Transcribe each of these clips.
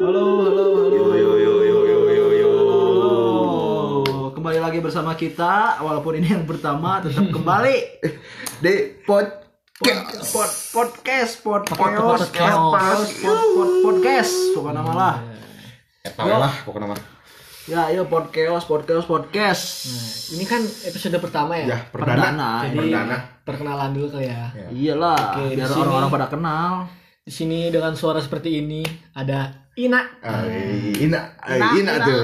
Halo, halo, halo. Yo yo yo yo yo yo yo. Halo. Kembali lagi bersama kita, walaupun ini yang pertama, tetap kembali Di pod pod podcast, pod Pod- podcast, pod- podcast. pod pod podcast, pokoknya nama lah. Eta lah pokoknya mah. Ya, iya podcast, podcast, podcast. Ini kan episode pertama ya. Ya, perdana. Jadi Perdana. perkenalan dulu kali ya. Iyalah, Oke, biar orang-orang pada kenal. Di sini dengan suara seperti ini ada Ina. Ay, Ina, ay, Ina, Ina Ina. tuh.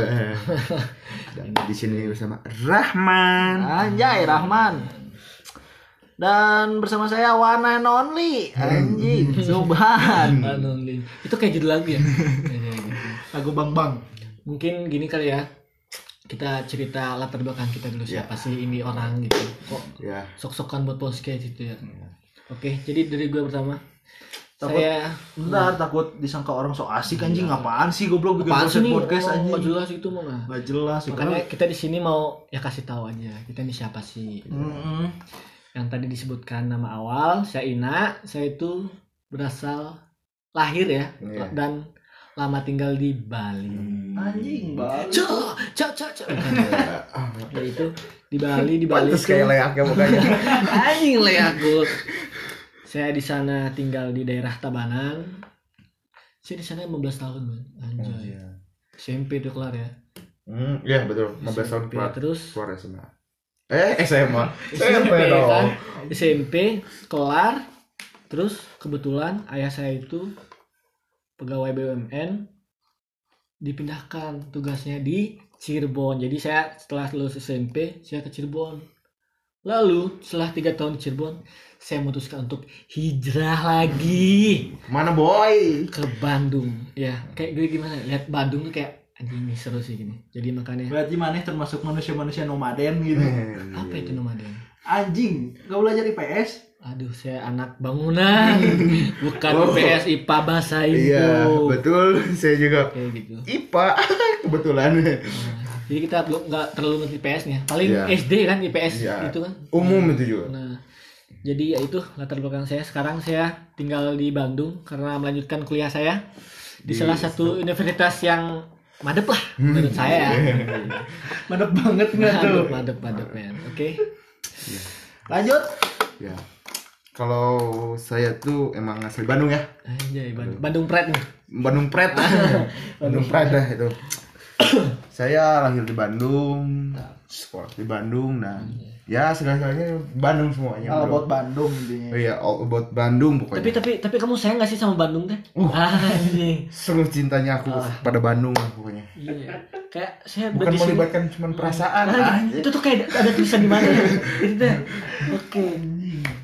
Dan di sini bersama Rahman. Anjay, Rahman. Dan bersama saya one and only anjing Subhan Anonly. Itu kayak judul lagu ya. Iya, iya. lagu Bang Bang Mungkin gini kali ya. Kita cerita latar belakang kita dulu siapa sih ini orang gitu. Kok Ya. sok-sokan buat podcast gitu ya. Oke, jadi dari gue pertama. Takut- Saya Bentar takut disangka orang so asik anjing apaan sih goblok bikin apaan podcast, Oh, anjing nggak jelas itu mah. nggak. Gak jelas itu Makanya kita di sini mau ya kasih tahu aja kita ini siapa sih. Mm-mm. Yang tadi disebutkan nama awal saya Ina, saya itu berasal lahir ya Iya. dan lama tinggal di Bali. Anjing banget Cok, cok, cok, cok. Ya itu di Bali, di Bali. Pantes kayak leaknya mukanya. Anjing le aku. Saya di sana tinggal di daerah Tabanan. Saya di sana 15 tahun, man. Anjay. SMP tuh kelar ya. Hmm, iya betul. 15 tahun SMP, keluar. terus Keluar SMA. Eh, SMA. SMP SMP dong. kan SMP kelar terus kebetulan ayah saya itu pegawai BUMN dipindahkan tugasnya di Cirebon jadi saya setelah lulus SMP saya ke Cirebon lalu setelah tiga tahun di Cirebon saya memutuskan untuk hijrah lagi Mana boy? ke Bandung ya kayak gue gimana lihat Bandung tuh kayak anjing ini seru sih gini jadi makanya Berarti maneh termasuk manusia-manusia nomaden gitu apa itu nomaden Anjing Gak belajar IPS Aduh, saya anak bangunan, bukan Oh. IPS IPA bahasa Ibu. Iya, betul. Saya juga Kayak gitu. IPA kebetulan. Nah, jadi kita belum nggak terlalu ngerti IPS-nya. Paling Iya. SD kan IPS Iya. itu kan. Umum itu juga. Nah, jadi ya itu latar belakang saya. Sekarang saya tinggal di Bandung karena melanjutkan kuliah saya di, Di- salah satu universitas yang madep lah menurut saya. Madep banget nggak tuh madep, madep, madep, men. Oke. Lanjut Ya. Kalau saya tuh emang asli Bandung ya. Anjay, Bandung, Bandung Pride nih. Bandung Pret. Bandung Pret dah itu. saya lahir di Bandung, sekolah di Bandung dan ya segala-galanya Bandung semuanya. All bro. about Bandung intinya Oh iya, all about Bandung Tapi pokoknya. tapi tapi kamu sayang gak sih sama Bandung teh? Uh. Anjing. Seluruh cintanya aku pada Bandung lah pokoknya. Iya. Kayak saya Bukan melibatkan cuma perasaan. Ah, anjing. itu tuh kayak ada tulisan di mana ya? Itu tuh. Oke.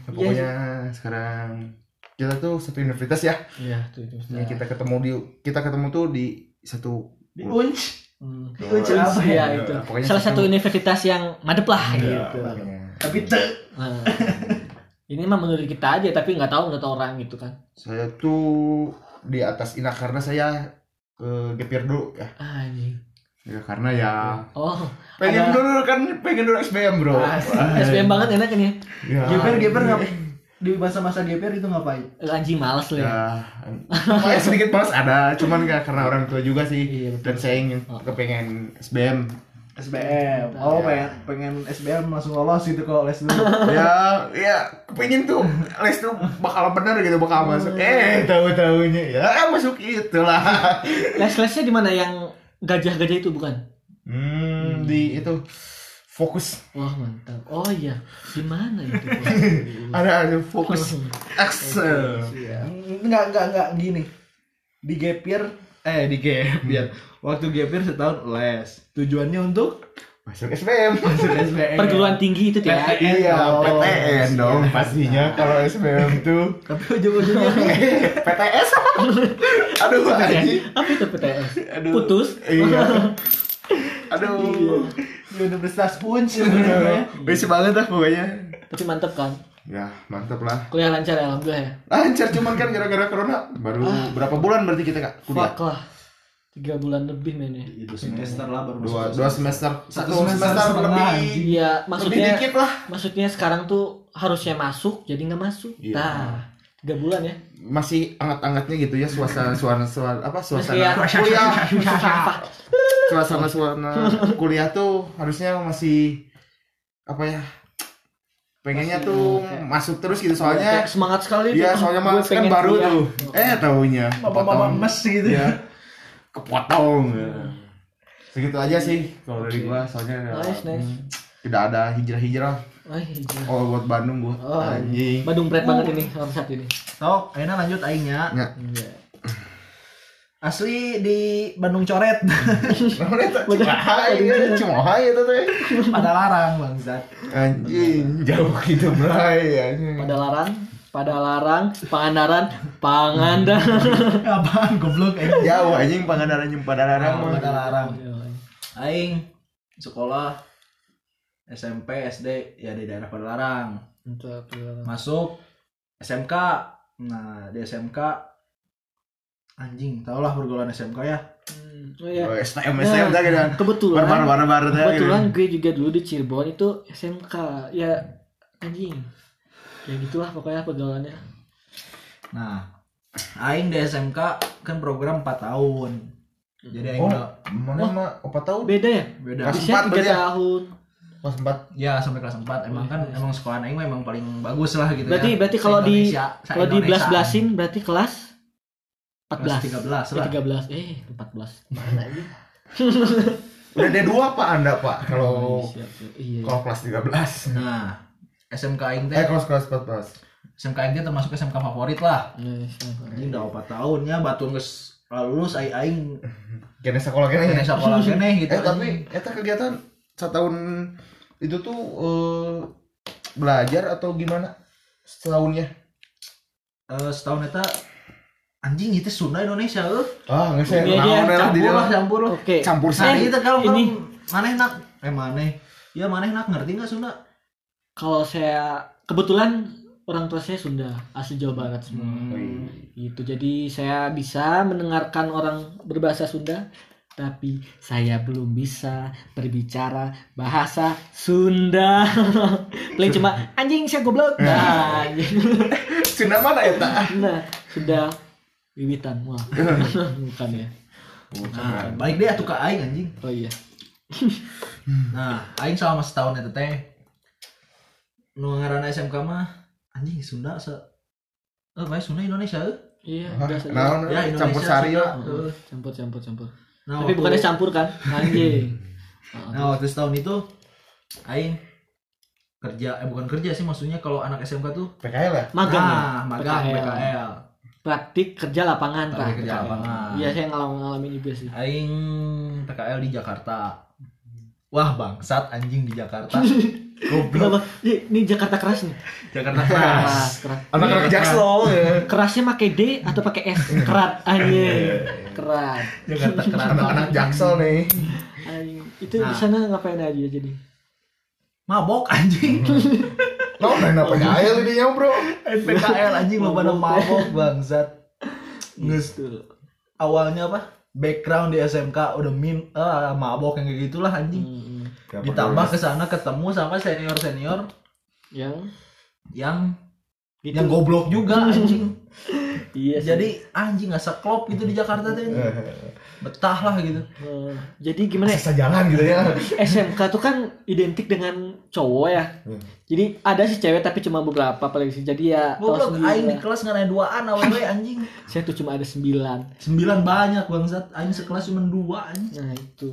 Pokoknya sekarang kita tuh satu universitas ya. Iya, tuh itu. Ini kita ketemu di kita ketemu tuh di satu Di Unch Hmm. Apa Iya, ya itu. Pokoknya Salah satu- universitas yang madep lah Iya, gitu. makanya. Tapi te Nah. Ini mah menurut kita aja tapi nggak tahu menurut orang gitu kan. Saya tuh di atas Ina karena saya ke gapir dulu ya. Anjing. Ya karena ya Oh, pengen ada- dulu kan pengen dulu SBM bro. SBM banget enak ini. Ya. Geber geber ngap di masa-masa geber itu ngapain? Anjing males lah. Ya, ya sedikit malas ada, cuman gak karena orang tua juga sih. Iya. Dan saya ingin kepengen SBM. SBM. Oh, pengen pengen SBM langsung lolos gitu kalau les dulu. ya, ya kepengen tuh les tuh bakal bener gitu bakal masuk. Eh, tahu tahunya ya masuk itulah. Les-lesnya di mana yang gajah-gajah itu bukan? Hmm, di itu fokus Wah, mantap. Oh iya, di mana itu? ada ada fokus Excel. Iya. Enggak enggak enggak gini. Di gap year eh di gap year. Waktu gap year setahun les. Tujuannya untuk Masuk SBM. masuk SBM. Perguruan tinggi itu ya. PTN. Iya, Oh. PTN dong pastinya kalau SBM tuh Tapi ujung-ujungnya PTS. Aduh. Apa itu PTS? Aduh. Putus? Iya. Aduh. di Universitas Unch sebenarnya. Besi banget dah pokoknya. Tapi mantep kan? Ya, mantap lah. Kuliah lancar ya, alhamdulillah ya. Lancar cuman kan gara-gara corona baru berapa bulan berarti kita kak kuliah? Fuck lah. Tiga bulan lebih men ya. Itu semester lah baru Dua, dua semester, satu semester semester, lebih. Iya, lebih maksudnya dikit lah. maksudnya sekarang tuh harusnya masuk jadi nggak masuk. Iya. Nah, tiga bulan ya masih anget-angetnya gitu ya suasana suasana suasana apa suasana kuliah suasana suasana kuliah tuh harusnya masih apa ya pengennya Masih, tuh kayak- masuk terus gitu soalnya Kayak semangat sekali Iya, tuh. soalnya mas kan baru kuliah. tuh. Eh, Mama-mama kepotong. mes gitu. Iya. Kepotong. Segitu aja sih kalau dari gua soalnya Nice, nice. hmm, tidak ada hijrah-hijrah. Oh, iya. Oh, buat Bandung gua. Oh, Anjing. Bandung Pret banget ini sama saat ini. Tok, akhirnya lanjut aingnya. Ya. Iya. Asli di Bandung Coret. Namanya tak Cimahai, ya, Cimahai itu teh. Pada larang bangsat. Anjing, jauh gitu, Bray. Anjing. Pada larang, pada larang, Pangandaran, Pangandaran. Apaan goblok aing. Jauh anjing pangandaran jeung Padalarang mah. Pada larang. Aing sekolah SMP, SD ya di daerah Padalarang. Masuk SMK. Nah, di SMK anjing, tau lah pergaulan SMK ya. Hmm, Oh iya. Oh, STM STM teh kan. Kebetulan, Barbar barbar teh. kebetulan gue juga dulu di Cirebon itu SMK. Ya anjing. Ya gitulah pokoknya pergaulannya. Nah, aing di SMK kan program 4 tahun. Jadi aing Oh, mana mah apa tahu? Beda ya? beda. Kelas Bisa empat tiga berarti ya? tahun. Pas empat Ya sampai kelas 4 emang kan emang sekolah aing mah emang paling bagus lah gitu Berarti ya. berarti kalau di kalau di belas belasin berarti kelas 14. Kelas 13 lah. Eh, 13. Eh, 14. Mana aja? Udah D2 Pak Anda, Pak? Kalau Siap, siap. Iya. kalau kelas 13. Nah, SMK aing teh Eh, kelas kelas 14. SMK aing teh termasuk SMK favorit lah. Nah. Anjing udah 4 tahunnya batu geus lulus aing aing Kene sekolah kene. kene sekolah keneh gitu. Eh, tapi eta kegiatan setahun itu tuh eh, belajar atau gimana? Setahunnya? Eh, setahun eta anjing itu Sunda Indonesia eueuh. Ah, nggak saya. Iya, naon lah di Campur lah, dalam. campur lah. Oke. Campur sari. itu kalau ini- ini maneh nak eh maneh. Ya maneh nak ngerti nggak Sunda? Kalau saya kebetulan orang tua saya Sunda, asli Jawa Barat semua. Hmm. Gitu. Jadi saya bisa mendengarkan orang berbahasa Sunda, tapi saya belum bisa berbicara bahasa Sunda. Paling cuma anjing saya goblok. Nah, anjing. Sunda mana eta? Nah, sudah wiwitan wah. Bukan ya. Nah, baik deh atuh ka aing anjing. Oh iya. Nah, aing selama setahun eta teh nu ngaranna SMK mah anjing Sunda se Eh, bae Sunda Indonesia euy. Iya, biasa. naon? Ya Indonesia. Campur sari Sunda. lah. Heeh. Campur campur campur. Nah, Tapi waktu- bukannya campur kan? Anjing. Nah, waktu setahun itu aing kerja eh bukan kerja sih maksudnya kalau anak SMK tuh PKL ya? Magang ya? nah, magang PKL. PKL. Praktik kerja lapangan, Pak. Praktik kerja PKL. lapangan. Iya, saya ngalamin ngalamin juga sih. Aing PKL di Jakarta. Wah, bangsat anjing di Jakarta. Kenapa? Ini, ini Jakarta keras nih. Jakarta Keras, keras. keras. Anak-anak jaksel. ya. Kerasnya pakai D atau pakai S? Kerat anjing. Kerat. Jakarta keras. Anak-anak jaksel nih. Anjing. Itu di Nah. sana ngapain aja jadi? Mabok anjing. Nah, main apa PKL ini ya, Bro? PKL anjing lo pada Mabok. bangsat. Nges Gitu. awalnya apa? Background di SMK udah min ah, mabok yang kayak gitulah anjing. Hmm, Ditambah ke sana ketemu sama senior-senior yang yang gitu. yang goblok juga anjing. Iya sih. Jadi anjing nggak seklop gitu di Jakarta tuh. Betah lah gitu. Eh, jadi gimana ya? Sisa jalan gitu ya. SMK tuh kan identik dengan cowok ya. Hmm. Jadi ada sih cewek tapi cuma beberapa paling sih. Jadi ya tahu Goblok aing di kelas nggak naik duaan awewe anjing. Saya tuh cuma ada sembilan. Sembilan banyak bangsat. Aing sekelas cuma dua anjing. Nah itu.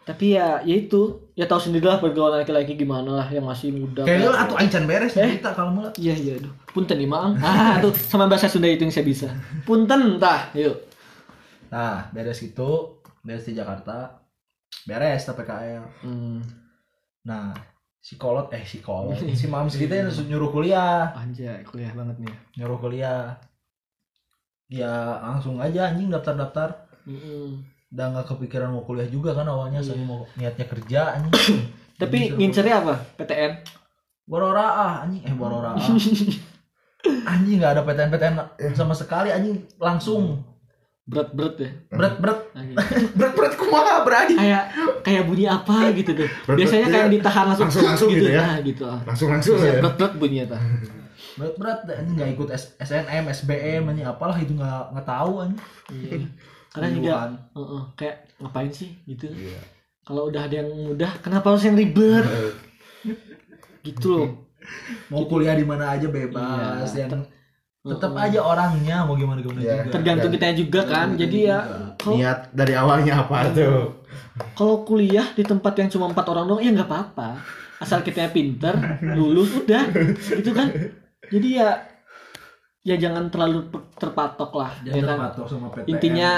Tapi ya, ya itu. Ya tahu sendiri lah pergaulan laki-laki gimana lah yang masih muda. Kayaknya lah atuh aing can beres Eh? cerita kalau mulai. Iya iya aduh. Punten nih maang. Ah tuh sama bahasa Sunda itu yang saya bisa. Punten tah. Yuk. Nah, beres itu, beres di Jakarta. Beres tapi PKL. Hmm. Nah, psikolog eh psikolog. Si Mams kita yang nyuruh kuliah, Anjay kuliah banget nih. nyuruh kuliah. Ya langsung aja anjing daftar-daftar. Mm-mm. Udah nggak kepikiran mau kuliah juga kan awalnya, Iya. saya mau niatnya kerja anjing. Tapi ngincernya apa? PTN. Borora ah anjing eh borora ah. anjing nggak ada PTN-PTN sama sekali anjing langsung Berat-berat ya. berat-berat Anjing. Berat-berat kumaha, Bray? kayak kayak bunyi apa gitu tuh. Biasanya iya. kayak ditahan langsung Langsung-langsung gitu ya? Nah, gitu ah. Langsung-langsung Iya, ya. berat-berat bunyinya tah. berat berat anjing nggak ikut S- SNM SBM anjing apalah itu nggak nggak tahu anjing Iya. Karena juga Heeh, kayak ngapain sih gitu. Iya. Kalau udah ada yang mudah, kenapa harus yang ribet? gitu loh. mau kuliah di mana aja bebas Iya. yang tetap aja orangnya mau gimana gimana Iya. juga Tergantung kita juga kan. Jadi ya kalau Niat dari awalnya apa tuh? kalau kuliah di tempat yang cuma empat orang doang ya nggak apa-apa. Asal kita pinter, lulus udah, gitu kan. Jadi ya ya jangan terlalu terpatok lah. jangan ya kan? terpatok sama PTN Intinya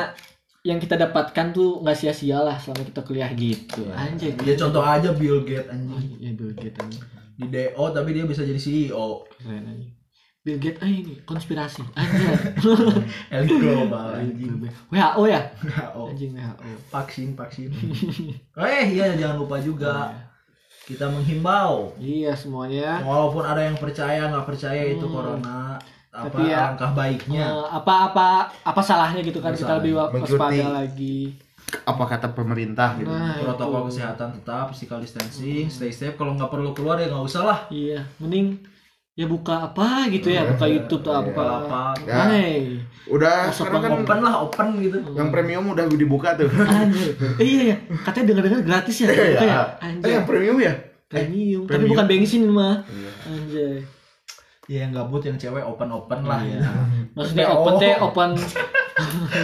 yang kita dapatkan tuh nggak sia-sia lah selama kita kuliah gitu. Anjay. ya contoh aja Bill Gates anjing Ya Bill Gates anjing. di DO tapi dia bisa jadi CEO Keren anjing. Bill Gates ah ini konspirasi. Anjay. elit global anjing WHO ya? oh, Anjing WHO. vaksin vaksin oh, eh iya jangan lupa juga kita menghimbau Iya semuanya. walaupun ada yang percaya nggak percaya itu Hmm. corona apa Tapi ya, alangkah baiknya Eh, apa-apa apa salahnya gitu kan kita lebih waspada lagi. Apa kata pemerintah gitu? Nah, protokol itu. kesehatan tetap physical distancing stay safe kalau nggak perlu keluar ya nggak usah lah Iya, mending ya buka apa gitu ya, buka YouTube tuh apa. buka apa Ya. Hai. Udah Masuk sekarang kan open lah open gitu yang premium udah dibuka tuh. Anjir. Eh, iya ya, katanya dengar-dengar gratis ya. Iya. Kayak Eh anjir. yang premium ya? Premium, tapi premium. bukan bensin mah. Iya. Anjay. ya yang gabut yang cewek open open lah Iya. ya Maksudnya open teh open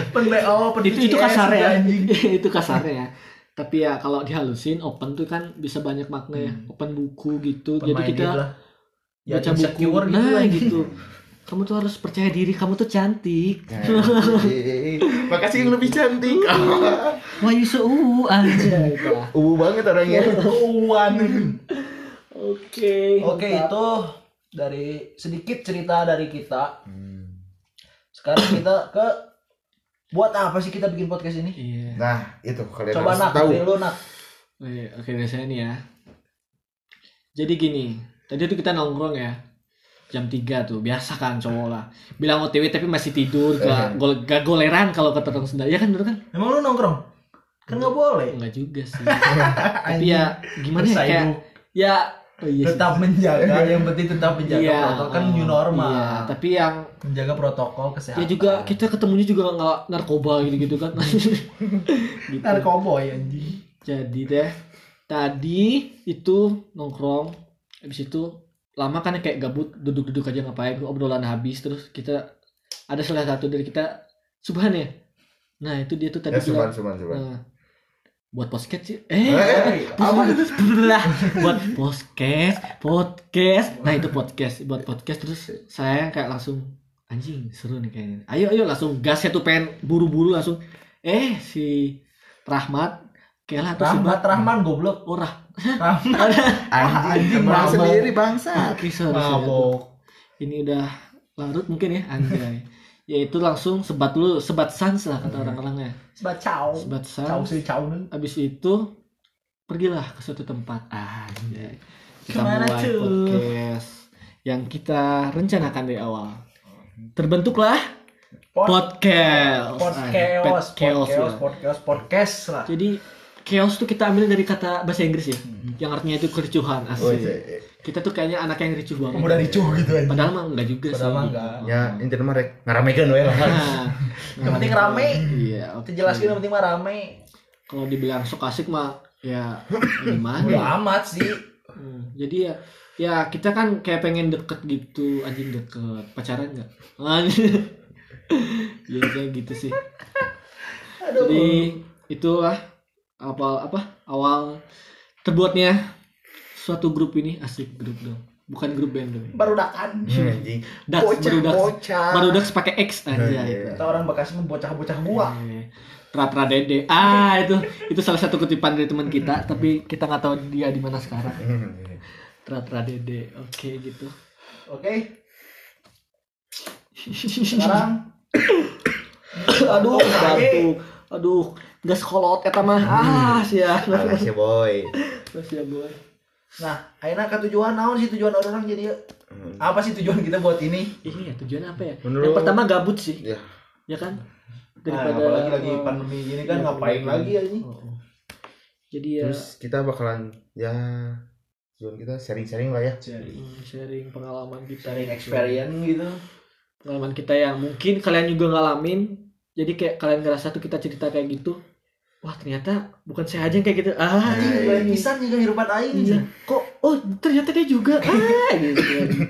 open BO open itu itu kasar ya. itu kasarnya ya. Tapi ya kalau dihalusin open tuh kan bisa banyak makna ya. Open buku gitu. Open Jadi kita lah ya baca buku insecure gitu nah lah gitu. Kamu tuh harus percaya diri, kamu tuh cantik. Eh, Makasih yang lebih cantik. Wah, you so uh, anjay. Dah. Ubu banget orangnya. Uwan. Oke. Oke itu dari sedikit cerita dari kita. Sekarang kita ke buat apa sih kita bikin podcast ini? Iya. Nah, itu kalian Coba harus nak, tahu. dari lu nak. Oke, oke dari saya nih ya. Jadi gini, tadi tuh kita nongkrong ya. Jam 3 tuh, biasa kan cowok lah. Bilang OTW tapi masih tidur, gak, gol, gak goleran kalau kata orang Sunda. Ya kan bener kan? Emang lu nongkrong? Kan nggak boleh. Enggak juga sih. tapi ya gimana ya kayak ya oh iya sih. tetap menjaga, yang penting tetap menjaga Iya, protokol kan oh, new normal. Iya, tapi yang Menjaga protokol kesehatan. ya juga kita ketemunya juga nggak narkoba gitu-gitu kan. gitu. narkoboy anjing. Jadi deh, tadi itu nongkrong, habis itu lama kan kayak gabut duduk-duduk aja ngapain obrolan habis terus kita ada salah satu dari kita Subhan ya. Nah itu dia tuh tadi Ya, suman, bilang suman, suman. "Nah, buat podcast sih. Eh, Eh, apa? lah buat podcast, podcast. Nah itu podcast, buat podcast terus saya kayak langsung anjing seru nih kayaknya. Ayo ayo langsung gas ya tuh pengen buru-buru langsung. Eh si Rahmat kayak lah Rahmat Rahman goblok. Oh Rah. Rahmat. Anjing, sendiri bangsa. Oke, sorry, sorry. Mabok. Ini udah larut mungkin ya anjay. ya itu langsung sebat dulu, sebat sans lah kata orang-orangnya. Sebat Cau sans. sih cau nih. Habis itu pergilah ke suatu tempat. Anjay. Kita Ke mana mulai tuh? podcast yang kita rencanakan dari awal. Terbentuklah podcast. Podcast, pet- chaos, podcast, ya. podcast, podcast lah. Jadi chaos tuh kita ambil dari kata bahasa Inggris ya, yang artinya itu kericuhan. Oh, Asik. iya. Kita tuh kayaknya anak yang ricuh banget. Pemuda ricuh gitu anjing. Padahal mah enggak juga Padahal sih. enggak. Ya, intinya mah rek ngaramekeun we lah. Nah, Yang penting rame. Iya, oke. Kita jelaskan yang penting mah rame. Kalau dibilang sok asik mah ya Udah gimana? amat sih. Hmm, jadi ya ya kita kan kayak pengen deket gitu, anjing deket. Pacaran enggak? ya kayak gitu sih. Jadi itulah apa apa awal terbuatnya suatu grup ini asik grup dong. Bukan grup band dong. Baru dakan. Anjing. Dax Bocah, baru Dax. bocah. Baru Dax pakai X aja Iya. itu. Kita orang Bekasi bocah-bocah gua. Eh, Tratra Dede. Ah, itu itu salah satu kutipan dari teman kita, tapi kita nggak tahu dia di mana sekarang. Tratra Dede. Oke, gitu. Oke. Sekarang Aduh, batuk. Aduh, nggak sekolot eta mah. Ah, sia. Alas ya boy. Sia boy. Nah, akhirnya ke tujuan naon sih tujuan orang jadi yuk? Apa sih tujuan kita buat ini? Iya, tujuan apa ya? Menurut- Yang pertama gabut sih, Ya. ya kan? Nah, apalagi lagi pandemi gini kan iya, ngapain pandemi. lagi ya ini? Oh, oh. Jadi ya Terus kita bakalan ya tujuan kita sharing-sharing lah ya Hmm, sharing pengalaman kita sharing experience gitu pengalaman kita yang mungkin kalian juga ngalamin jadi kayak kalian ngerasa tuh kita cerita kayak gitu wah ternyata bukan saya aja yang kayak gitu. Ah anjing lain pisan nih kehidupan aing iya. kok oh ternyata dia juga. Ah gitu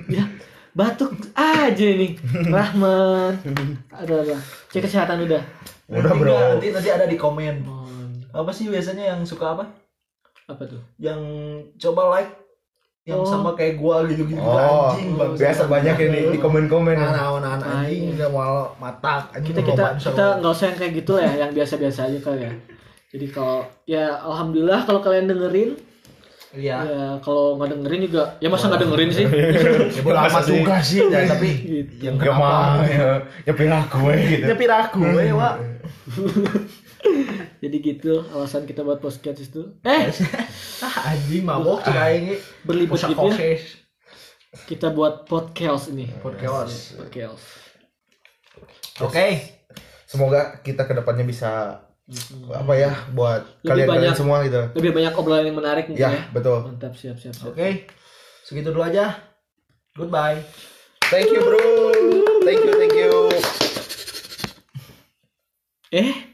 ya batuk aja nih Rahman ada apa cek kesehatan udah. Udah bro. nanti nanti ada di komen. Oh, apa sih biasanya yang suka apa? Apa tuh? Yang coba like yang Oh. sama kayak gua gitu gitu oh anjing bang biasa banyak ini di komen-komen nah nah nah nah, anjing udah mau matak anjing kita kita kita nggak usah yang kayak gitu ya yang biasa-biasa aja kali ya. Jadi kalau ya alhamdulillah kalau kalian dengerin iya. ya kalau nggak dengerin juga ya masa nggak dengerin sih? Ya bodo amat sih? juga sih ya, tapi Gitu. yang ya mah kenapa ya ya pilih gue gitu. Nyepir aku ya wak jadi gitu alasan kita buat podcast itu. Eh! Ah anjing mabok cek aing ge. berlibet Pusat gitu ya. kita buat podcast ini. Podcast. Podcast. Oke. Semoga kita ke depannya bisa apa ya buat Lebih kalian kalian banyak. semua gitu. lebih banyak obrolan yang menarik mungkin ya ya. betul. Mantap siap siap siap. Oke. Segitu dulu aja. Goodbye. Thank you bro. Thank you thank you. Eh